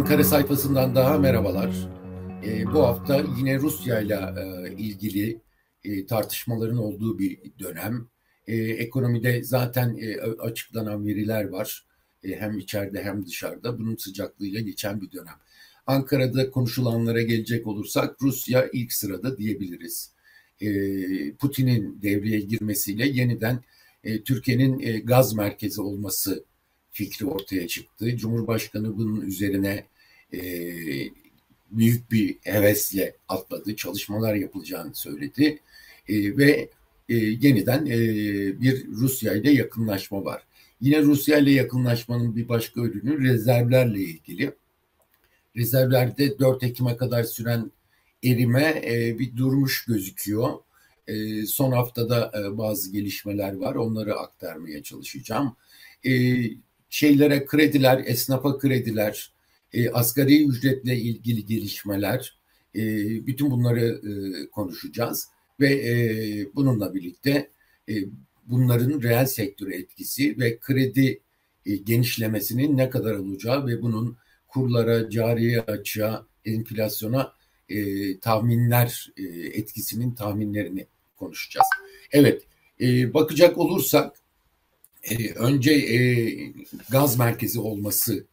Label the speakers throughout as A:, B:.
A: Ankara sayfasından daha merhabalar. E, bu hafta yine Rusya ile ilgili e, tartışmaların olduğu bir dönem. E, ekonomide zaten e, açıklanan veriler var. E, hem içeride hem dışarıda. Bunun sıcaklığıyla geçen bir dönem. Ankara'da konuşulanlara gelecek olursak Rusya ilk sırada diyebiliriz. E, Putin'in devreye girmesiyle yeniden e, Türkiye'nin e, gaz merkezi olması fikri ortaya çıktı. Cumhurbaşkanı bunun üzerine e, büyük bir hevesle atladı. Çalışmalar yapılacağını söyledi. E, ve e, yeniden e, bir Rusya ile yakınlaşma var. Yine Rusya ile yakınlaşmanın bir başka ürünü rezervlerle ilgili. Rezervlerde 4 Ekim'e kadar süren erime e, bir durmuş gözüküyor. E, son haftada e, bazı gelişmeler var. Onları aktarmaya çalışacağım. E, şeylere krediler, esnafa krediler, e, asgari ücretle ilgili gelişmeler, e, bütün bunları e, konuşacağız ve e, bununla birlikte e, bunların reel sektöre etkisi ve kredi e, genişlemesinin ne kadar olacağı ve bunun kurlara, cariye açığa, enflasyona e, tahminler e, etkisinin tahminlerini konuşacağız. Evet, e, bakacak olursak e, önce e, gaz merkezi olması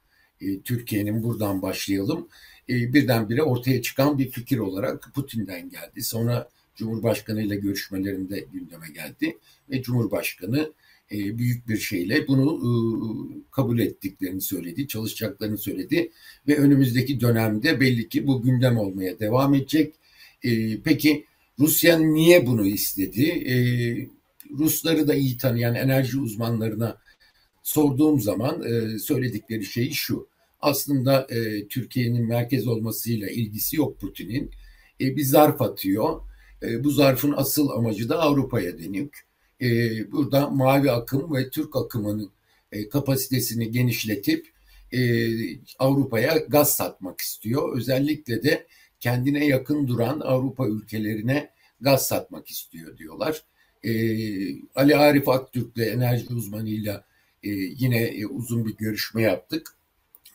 A: e, Türkiye'nin buradan başlayalım. E, birdenbire ortaya çıkan bir fikir olarak Putin'den geldi. Sonra Cumhurbaşkanı ile görüşmelerinde gündeme geldi ve Cumhurbaşkanı e, büyük bir şeyle bunu kabul ettiklerini söyledi, çalışacaklarını söyledi ve önümüzdeki dönemde belli ki bu gündem olmaya devam edecek. Peki Rusya niye bunu istedi? Rusları da iyi tanıyan enerji uzmanlarına sorduğum zaman e, söyledikleri şey şu. Aslında e, Türkiye'nin merkez olmasıyla ilgisi yok Putin'in. E, bir zarf atıyor. E, bu zarfın asıl amacı da Avrupa'ya dönük. E, burada mavi akım ve Türk akımının e, kapasitesini genişletip e, Avrupa'ya gaz satmak istiyor. Özellikle de kendine yakın duran Avrupa ülkelerine gaz satmak istiyor diyorlar. E, Ali Arif Aktürk'le enerji uzmanıyla e, yine e, uzun bir görüşme yaptık.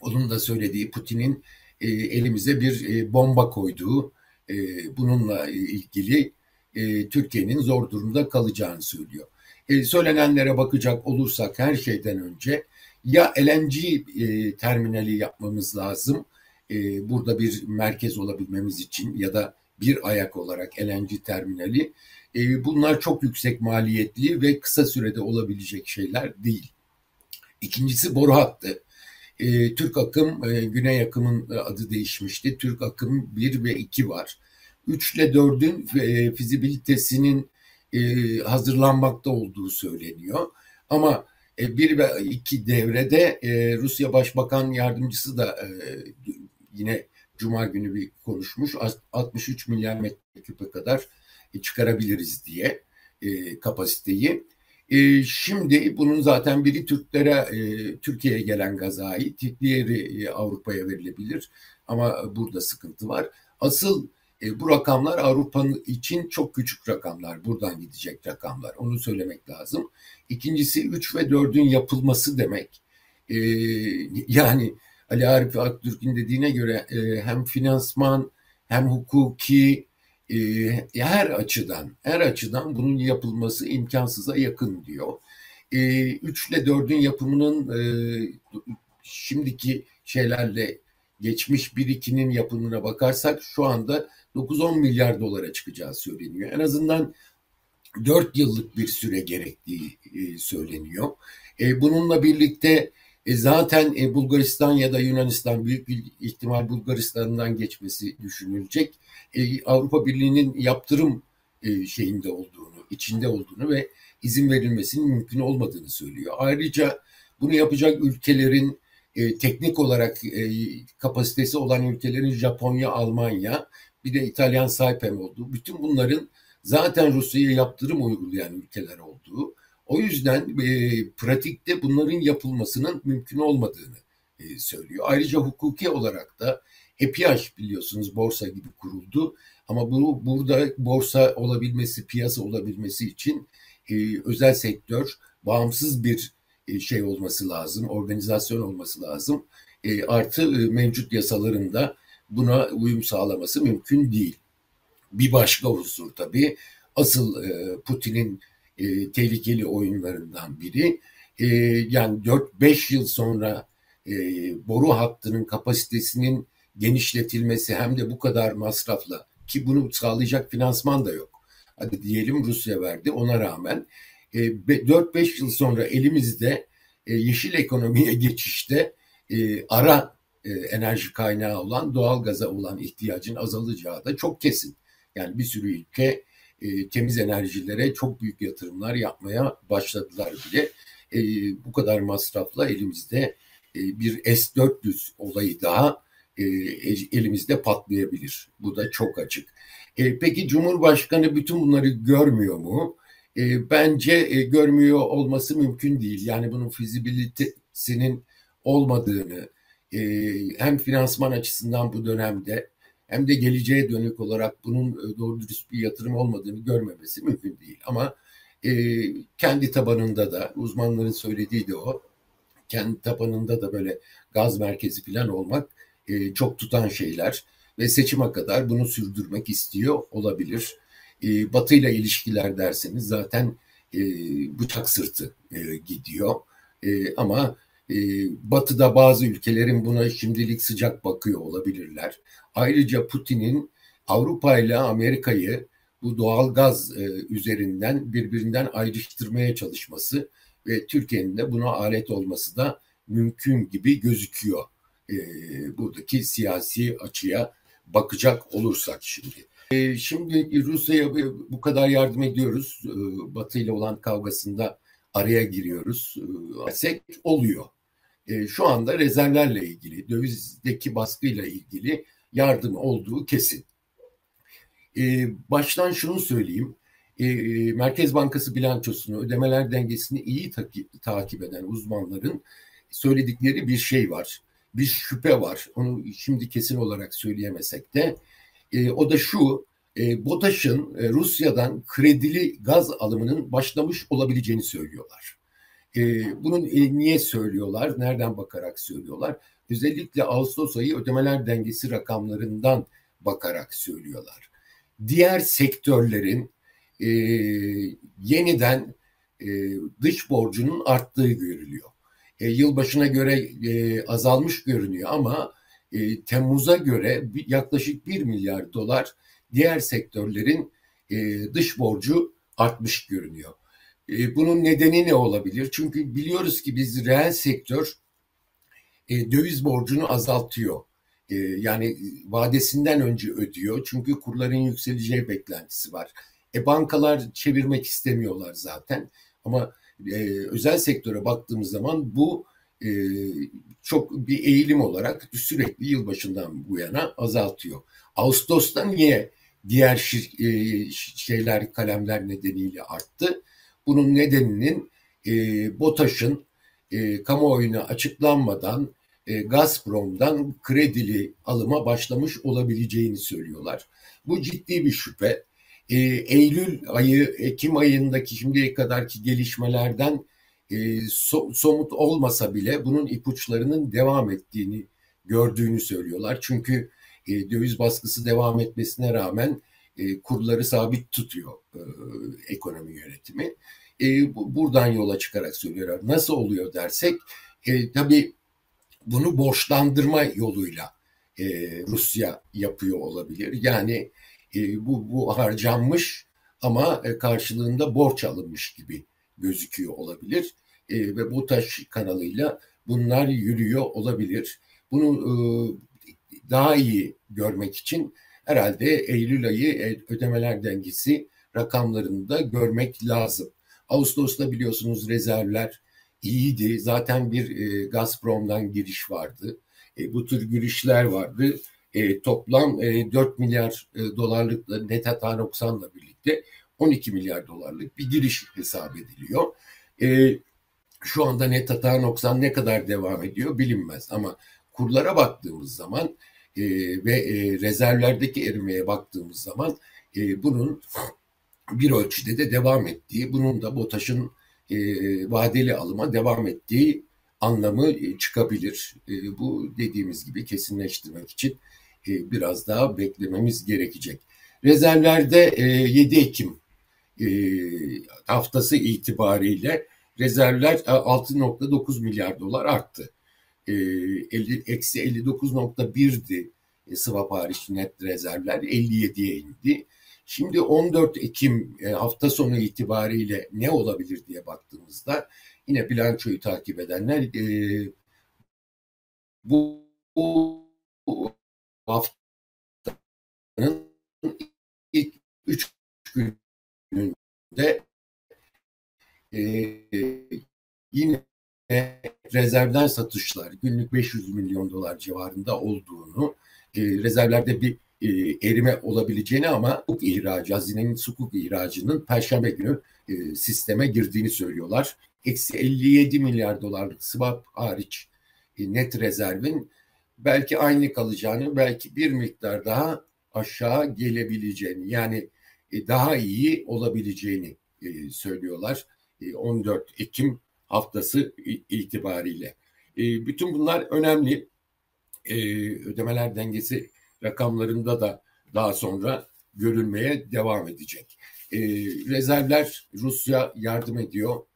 A: Onun da söylediği Putin'in e, elimize bir e, bomba koyduğu, e, bununla ilgili e, Türkiye'nin zor durumda kalacağını söylüyor. E, söylenenlere bakacak olursak her şeyden önce ya LNG e, terminali yapmamız lazım, e, burada bir merkez olabilmemiz için ya da bir ayak olarak LNG terminali. E, bunlar çok yüksek maliyetli ve kısa sürede olabilecek şeyler değil. İkincisi boru hattı. E, Türk akım, e, Güney akımın adı değişmişti. Türk akım 1 ve 2 var. 3 ile 4'ün e, fizibilitesinin e, hazırlanmakta olduğu söyleniyor. Ama e, 1 ve 2 devrede e, Rusya Başbakan Yardımcısı da e, yine Cuma günü bir konuşmuş. 63 milyar metreküpe kadar çıkarabiliriz diye e, kapasiteyi. E, şimdi bunun zaten biri Türklere, e, Türkiye'ye gelen gaza ait, diğeri e, Avrupa'ya verilebilir. Ama burada sıkıntı var. Asıl e, bu rakamlar Avrupa'nın için çok küçük rakamlar. Buradan gidecek rakamlar. Onu söylemek lazım. İkincisi 3 ve 4'ün yapılması demek. E, yani Ali Arif Aktürk'ün dediğine göre e, hem finansman hem hukuki her açıdan her açıdan bunun yapılması imkansıza yakın diyor. E, 3 ile 4'ün yapımının e, şimdiki şeylerle geçmiş 1-2'nin yapımına bakarsak şu anda 9-10 milyar dolara çıkacağı söyleniyor. En azından 4 yıllık bir süre gerektiği e, söyleniyor. E, bununla birlikte e, zaten e, Bulgaristan ya da Yunanistan büyük bir ihtimal Bulgaristan'dan geçmesi düşünülecek. E, Avrupa Birliği'nin yaptırım e, şeyinde olduğunu, içinde olduğunu ve izin verilmesinin mümkün olmadığını söylüyor. Ayrıca bunu yapacak ülkelerin e, teknik olarak e, kapasitesi olan ülkelerin Japonya, Almanya, bir de İtalyan Saipem olduğu, bütün bunların zaten Rusya'ya yaptırım uygulayan ülkeler olduğu, o yüzden e, pratikte bunların yapılmasının mümkün olmadığını e, söylüyor. Ayrıca hukuki olarak da EPİAŞ biliyorsunuz borsa gibi kuruldu. Ama bu burada borsa olabilmesi, piyasa olabilmesi için e, özel sektör bağımsız bir e, şey olması lazım, organizasyon olması lazım. e, artı e, mevcut yasalarında buna uyum sağlaması mümkün değil. Bir başka unsur tabii asıl e, Putin'in e, tehlikeli oyunlarından biri e, yani 4-5 yıl sonra e, boru hattının kapasitesinin genişletilmesi hem de bu kadar masrafla ki bunu sağlayacak finansman da yok. Hadi diyelim Rusya verdi ona rağmen e, 4-5 yıl sonra elimizde e, yeşil ekonomiye geçişte e, ara e, enerji kaynağı olan doğal gaza olan ihtiyacın azalacağı da çok kesin. Yani bir sürü ülke e, temiz enerjilere çok büyük yatırımlar yapmaya başladılar bile. E, bu kadar masrafla elimizde e, bir S-400 olayı daha e, elimizde patlayabilir. Bu da çok açık. E, peki Cumhurbaşkanı bütün bunları görmüyor mu? E, bence e, görmüyor olması mümkün değil. Yani bunun fizibilitesinin olmadığını e, hem finansman açısından bu dönemde hem de geleceğe dönük olarak bunun e, doğru dürüst bir yatırım olmadığını görmemesi mümkün değil. Ama e, kendi tabanında da uzmanların söylediği de o. Kendi tabanında da böyle gaz merkezi falan olmak e, çok tutan şeyler ve seçime kadar bunu sürdürmek istiyor olabilir. E, Batı ile ilişkiler derseniz zaten e, bıçak sırtı e, gidiyor. E, ama Batı'da bazı ülkelerin buna şimdilik sıcak bakıyor olabilirler. Ayrıca Putin'in Avrupa ile Amerika'yı bu doğal gaz e, üzerinden birbirinden ayrıştırmaya çalışması ve Türkiye'nin de buna alet olması da mümkün gibi gözüküyor. E, buradaki siyasi açıya bakacak olursak şimdi. E, şimdi Rusya'ya bu kadar yardım ediyoruz. Batı ile olan kavgasında araya giriyoruz. E, oluyor. E, şu anda rezervlerle ilgili, dövizdeki baskıyla ilgili yardım olduğu kesin. E, baştan şunu söyleyeyim. E, Merkez Bankası bilançosunu, ödemeler dengesini iyi takip, eden uzmanların söyledikleri bir şey var. Bir şüphe var. Onu şimdi kesin olarak söyleyemesek de. O da şu, e, BOTAŞ'ın e, Rusya'dan kredili gaz alımının başlamış olabileceğini söylüyorlar. E, bunun e, niye söylüyorlar, nereden bakarak söylüyorlar? Özellikle Ağustos ayı ödemeler dengesi rakamlarından bakarak söylüyorlar. Diğer sektörlerin e, yeniden e, dış borcunun arttığı görülüyor. E, yılbaşına göre e, azalmış görünüyor ama e, Temmuz'a göre yaklaşık 1 milyar dolar diğer sektörlerin e, dış borcu artmış görünüyor. E, bunun nedeni ne olabilir? Çünkü biliyoruz ki biz reel sektör e, döviz borcunu azaltıyor. E, yani vadesinden önce ödüyor. Çünkü kurların yükseleceği beklentisi var. E bankalar çevirmek istemiyorlar zaten. Ama e, özel sektöre baktığımız zaman bu e, çok bir eğilim olarak sürekli yılbaşından bu yana azaltıyor. Ağustos'ta niye diğer şir, e, şeyler kalemler nedeniyle arttı? Bunun nedeninin e, BOTAŞ'ın e, kamuoyuna açıklanmadan e, Gazprom'dan kredili alıma başlamış olabileceğini söylüyorlar. Bu ciddi bir şüphe. E, Eylül ayı, Ekim ayındaki şimdiye kadarki gelişmelerden e, so, somut olmasa bile bunun ipuçlarının devam ettiğini gördüğünü söylüyorlar. Çünkü e, döviz baskısı devam etmesine rağmen e, kurları sabit tutuyor e, ekonomi yönetimi. E, bu, buradan yola çıkarak söylüyorlar. Nasıl oluyor dersek, e, tabii bunu borçlandırma yoluyla e, Rusya yapıyor olabilir. Yani e, bu, bu harcanmış ama e, karşılığında borç alınmış gibi gözüküyor olabilir. E, ve bu taş kanalıyla bunlar yürüyor olabilir. Bunu e, daha iyi görmek için herhalde Eylül ayı e, ödemeler dengesi rakamlarını da görmek lazım. Ağustos'ta biliyorsunuz rezervler iyiydi. Zaten bir e, Gazprom'dan giriş vardı. E, bu tür girişler vardı. E, toplam e, 4 milyar e, dolarlık net hata noksanla birlikte 12 milyar dolarlık bir giriş hesap ediliyor. E, şu anda net hata noksan ne kadar devam ediyor bilinmez ama kurlara baktığımız zaman e, ve e, rezervlerdeki erimeye baktığımız zaman e, bunun bir ölçüde de devam ettiği, bunun da BOTAŞ'ın e, vadeli alıma devam ettiği anlamı çıkabilir. Bu dediğimiz gibi kesinleştirmek için biraz daha beklememiz gerekecek. Rezervlerde 7 Ekim haftası itibariyle rezervler 6.9 milyar dolar arttı. Eksi 59.1'di swap hariç net rezervler 57'ye indi. Şimdi 14 Ekim e, hafta sonu itibariyle ne olabilir diye baktığımızda yine bilançoyu takip edenler e, bu, bu haftanın ilk üç gününde e, yine rezervden satışlar günlük 500 milyon dolar civarında olduğunu, e, rezervlerde bir e, erime olabileceğini ama hukuk ihracı, hazinenin sukuk ihracının perşembe günü e, sisteme girdiğini söylüyorlar. Eksi 57 milyar dolarlık swap hariç e, net rezervin belki aynı kalacağını, belki bir miktar daha aşağı gelebileceğini yani e, daha iyi olabileceğini e, söylüyorlar. E, 14 Ekim haftası itibariyle. E, bütün bunlar önemli. E, ödemeler dengesi rakamlarında da daha sonra görülmeye devam edecek. E, rezervler Rusya yardım ediyor.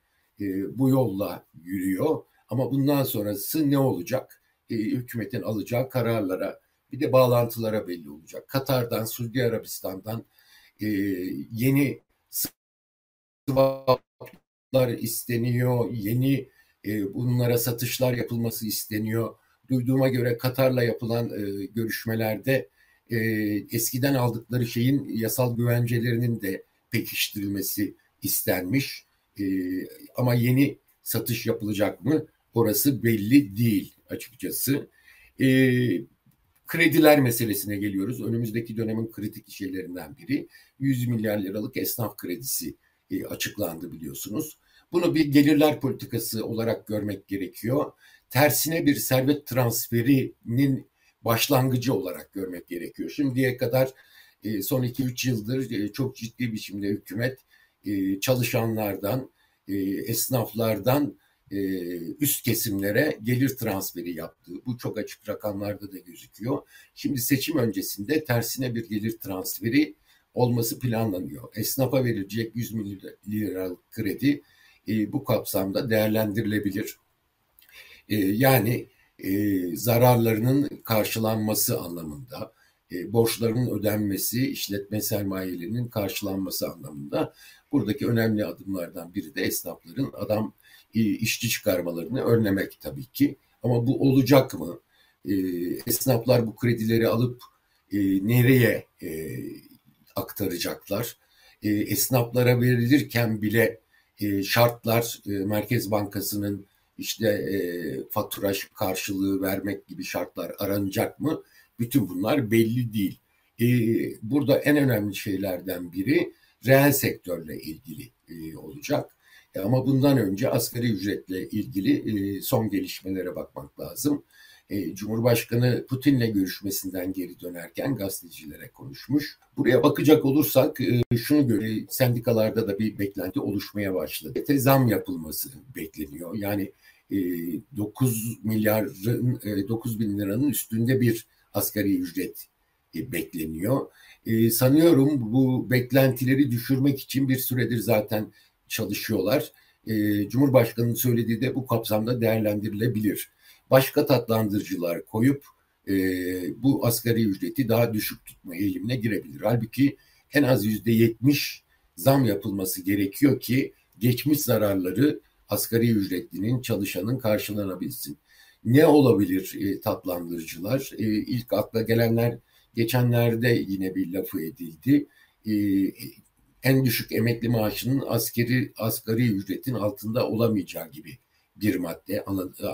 A: Bu yolla yürüyor. Ama bundan sonrası ne olacak? Hükümetin alacağı kararlara bir de bağlantılara belli olacak. Katar'dan, Suudi Arabistan'dan yeni isteniyor, yeni e, bunlara satışlar yapılması isteniyor duyduğuma göre Katar'la yapılan e, görüşmelerde e, eskiden aldıkları şeyin yasal güvencelerinin de pekiştirilmesi istenmiş. E, ama yeni satış yapılacak mı? Orası belli değil açıkçası. E, krediler meselesine geliyoruz. Önümüzdeki dönemin kritik şeylerinden biri 100 milyar liralık esnaf kredisi açıklandı biliyorsunuz. Bunu bir gelirler politikası olarak görmek gerekiyor tersine bir servet transferinin başlangıcı olarak görmek gerekiyor. Şimdiye kadar e, son 2-3 yıldır e, çok ciddi biçimde hükümet e, çalışanlardan, esnaflardan üst kesimlere gelir transferi yaptı. Bu çok açık rakamlarda da gözüküyor. Şimdi seçim öncesinde tersine bir gelir transferi olması planlanıyor. Esnafa verilecek 100 milyar liralık kredi bu kapsamda değerlendirilebilir. E, yani e, zararlarının karşılanması anlamında, e, borçlarının ödenmesi, işletme sermayelerinin karşılanması anlamında buradaki önemli adımlardan biri de esnafların adam e, işçi çıkarmalarını önlemek tabii ki. Ama bu olacak mı? E, esnaflar bu kredileri alıp e, nereye e, aktaracaklar? E, esnaflara verilirken bile e, şartlar e, Merkez Bankası'nın işte e, fatura karşılığı vermek gibi şartlar aranacak mı? Bütün bunlar belli değil. E, burada en önemli şeylerden biri reel sektörle ilgili e, olacak. E, ama bundan önce asgari ücretle ilgili e, son gelişmelere bakmak lazım. E, Cumhurbaşkanı Putin'le görüşmesinden geri dönerken gazetecilere konuşmuş. Buraya bakacak olursak e, şunu göre sendikalarda da bir beklenti oluşmaya başladı. Zam yapılması bekleniyor. Yani 9 e, milyarın 9 e, bin liranın üstünde bir asgari ücret e, bekleniyor. Sanıyorum bu beklentileri düşürmek için bir süredir zaten çalışıyorlar. Cumhurbaşkanı'nın söylediği de bu kapsamda değerlendirilebilir. Başka tatlandırıcılar koyup bu asgari ücreti daha düşük tutma eğilimine girebilir. Halbuki en az yüzde yetmiş zam yapılması gerekiyor ki geçmiş zararları asgari ücretlinin, çalışanın karşılanabilsin. Ne olabilir e, tatlandırıcılar? E, ilk akla gelenler geçenlerde yine bir lafı edildi. E, en düşük emekli maaşının askeri asgari ücretin altında olamayacağı gibi bir madde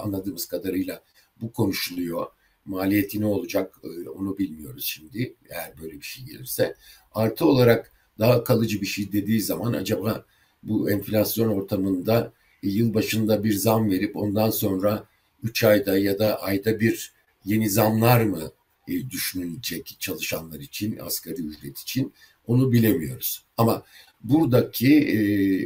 A: anladığımız kadarıyla bu konuşuluyor. Maliyeti ne olacak e, onu bilmiyoruz şimdi eğer böyle bir şey gelirse. Artı olarak daha kalıcı bir şey dediği zaman acaba bu enflasyon ortamında yıl başında bir zam verip ondan sonra 3 ayda ya da ayda bir yeni zamlar mı e, düşünülecek çalışanlar için, asgari ücret için onu bilemiyoruz. Ama buradaki e,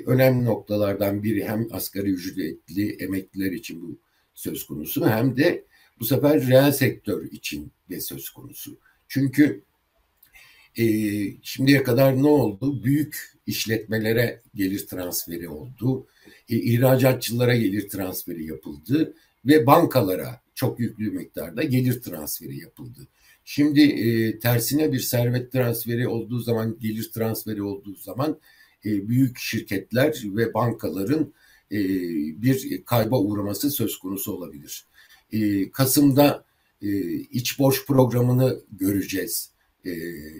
A: önemli noktalardan biri hem asgari ücretli emekliler için bu söz konusu hem de bu sefer reel sektör için de söz konusu. Çünkü e, şimdiye kadar ne oldu? Büyük işletmelere gelir transferi oldu. E, ihracatçılara gelir transferi yapıldı ve bankalara çok yüklü miktarda gelir transferi yapıldı. Şimdi e, tersine bir servet transferi olduğu zaman, gelir transferi olduğu zaman e, büyük şirketler ve bankaların e, bir kayba uğraması söz konusu olabilir. E, Kasım'da e, iç borç programını göreceğiz e,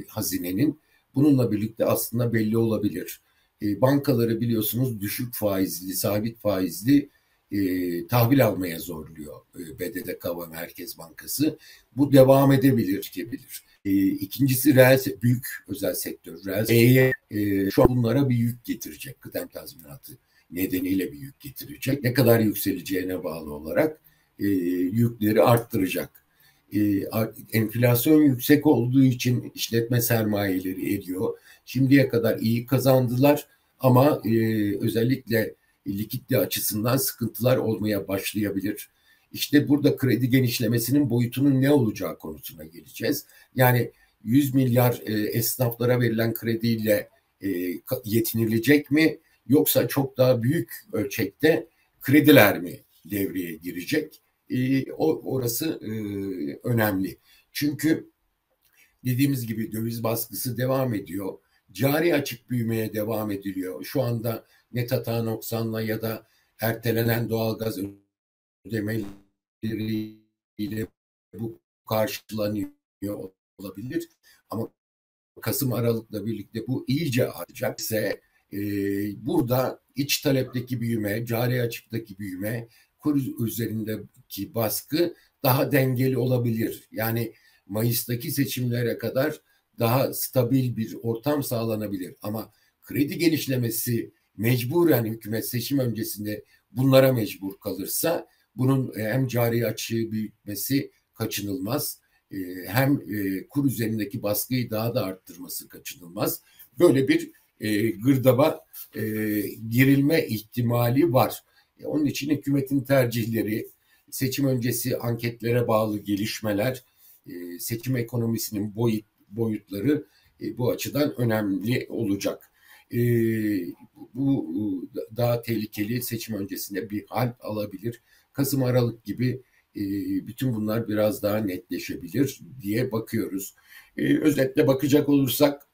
A: hazinenin. Bununla birlikte aslında belli olabilir. E, bankaları biliyorsunuz düşük faizli, sabit faizli e, tahvil almaya zorluyor e, BDDK ve Merkez Bankası. Bu devam edebilir, gelir. E, ikincisi reel, büyük özel sektör. Reel e, e, şu an bunlara bir yük getirecek. Kıdem tazminatı nedeniyle bir yük getirecek. Ne kadar yükseleceğine bağlı olarak e, yükleri arttıracak. E, enflasyon yüksek olduğu için işletme sermayeleri eriyor. Şimdiye kadar iyi kazandılar ama e, özellikle likidite açısından sıkıntılar olmaya başlayabilir. İşte burada kredi genişlemesinin boyutunun ne olacağı konusuna geleceğiz. Yani 100 milyar e, esnaflara verilen krediyle e, yetinilecek mi yoksa çok daha büyük ölçekte krediler mi devreye girecek? E, o orası e, önemli. Çünkü dediğimiz gibi döviz baskısı devam ediyor. Cari açık büyümeye devam ediliyor. Şu anda net hata noksanla ya da ertelenen doğalgaz ödemeleriyle bu karşılanıyor olabilir. Ama Kasım Aralık'la birlikte bu iyice artacak ise e, burada iç talepteki büyüme, cari açıktaki büyüme, kur üzerindeki baskı daha dengeli olabilir. Yani Mayıs'taki seçimlere kadar daha stabil bir ortam sağlanabilir. Ama kredi genişlemesi mecburen hükümet seçim öncesinde bunlara mecbur kalırsa bunun e, hem cari açığı büyütmesi kaçınılmaz e, hem e, kur üzerindeki baskıyı daha da arttırması kaçınılmaz. Böyle bir gırdaba girilme ihtimali var. Onun için hükümetin tercihleri, seçim öncesi anketlere bağlı gelişmeler, seçim ekonomisinin boyut, boyutları bu açıdan önemli olacak e, bu daha tehlikeli seçim öncesinde bir hal alabilir. Kasım Aralık gibi e, bütün bunlar biraz daha netleşebilir diye bakıyoruz. E, özetle bakacak olursak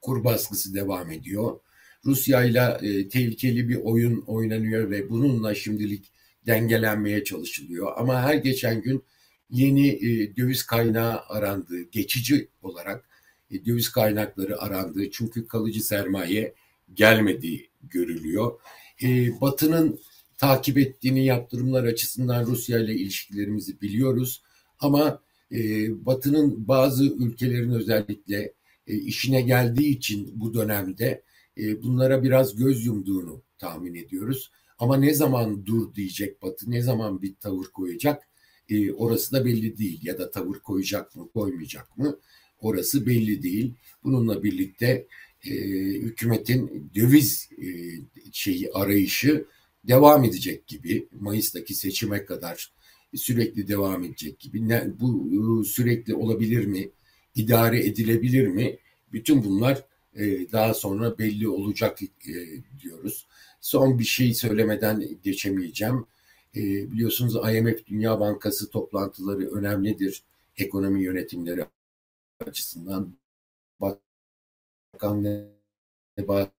A: kur baskısı devam ediyor. Rusya ile e, tehlikeli bir oyun oynanıyor ve bununla şimdilik dengelenmeye çalışılıyor. Ama her geçen gün yeni e, döviz kaynağı arandığı geçici olarak e, döviz kaynakları arandığı çünkü kalıcı sermaye gelmediği görülüyor. E, Batı'nın takip ettiğini yaptırımlar açısından Rusya ile ilişkilerimizi biliyoruz. Ama e, Batı'nın bazı ülkelerin özellikle e, işine geldiği için bu dönemde e, bunlara biraz göz yumduğunu tahmin ediyoruz. Ama ne zaman dur diyecek Batı, ne zaman bir tavır koyacak e, orası da belli değil. Ya da tavır koyacak mı, koymayacak mı? Orası belli değil. Bununla birlikte e, hükümetin döviz e, şeyi arayışı devam edecek gibi Mayıs'taki seçime kadar sürekli devam edecek gibi. Ne, bu sürekli olabilir mi? İdare edilebilir mi? Bütün bunlar e, daha sonra belli olacak e, diyoruz. Son bir şey söylemeden geçemeyeceğim. E, biliyorsunuz IMF Dünya Bankası toplantıları önemlidir ekonomi yönetimleri açısından Bakan Nebati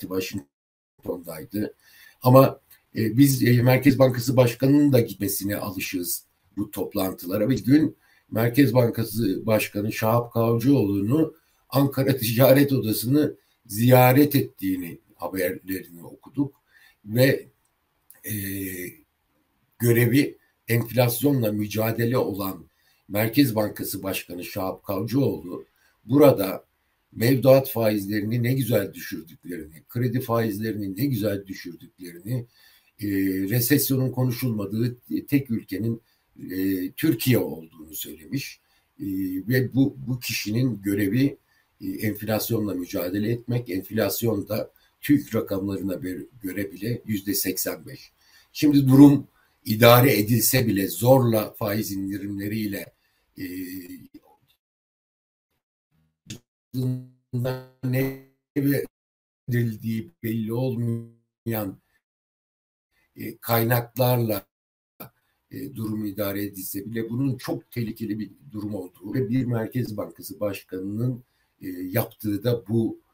A: Washington'daydı. Ama e, biz e, Merkez Bankası Başkanı'nın da gitmesine alışığız bu toplantılara. Bir gün Merkez Bankası Başkanı Şahap Kavcıoğlu'nu Ankara Ticaret Odası'nı ziyaret ettiğini haberlerini okuduk ve e, görevi enflasyonla mücadele olan Merkez Bankası Başkanı Şahap Kavcıoğlu burada mevduat faizlerini ne güzel düşürdüklerini, kredi faizlerini ne güzel düşürdüklerini, e, resesyonun konuşulmadığı tek ülkenin e, Türkiye olduğunu söylemiş. E, ve bu, bu kişinin görevi e, enflasyonla mücadele etmek. Enflasyon da TÜİK rakamlarına göre bile yüzde 85. Şimdi durum idare edilse bile zorla faiz indirimleriyle ne verildiği belli olmayan e, kaynaklarla e, durum idare edilse bile bunun çok tehlikeli bir durum olduğu ve bir Merkez Bankası Başkanı'nın e, yaptığı da bu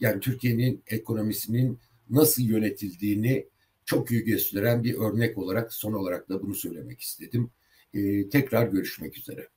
A: yani Türkiye'nin ekonomisinin nasıl yönetildiğini çok iyi gösteren bir örnek olarak son olarak da bunu söylemek istedim. E, tekrar görüşmek üzere.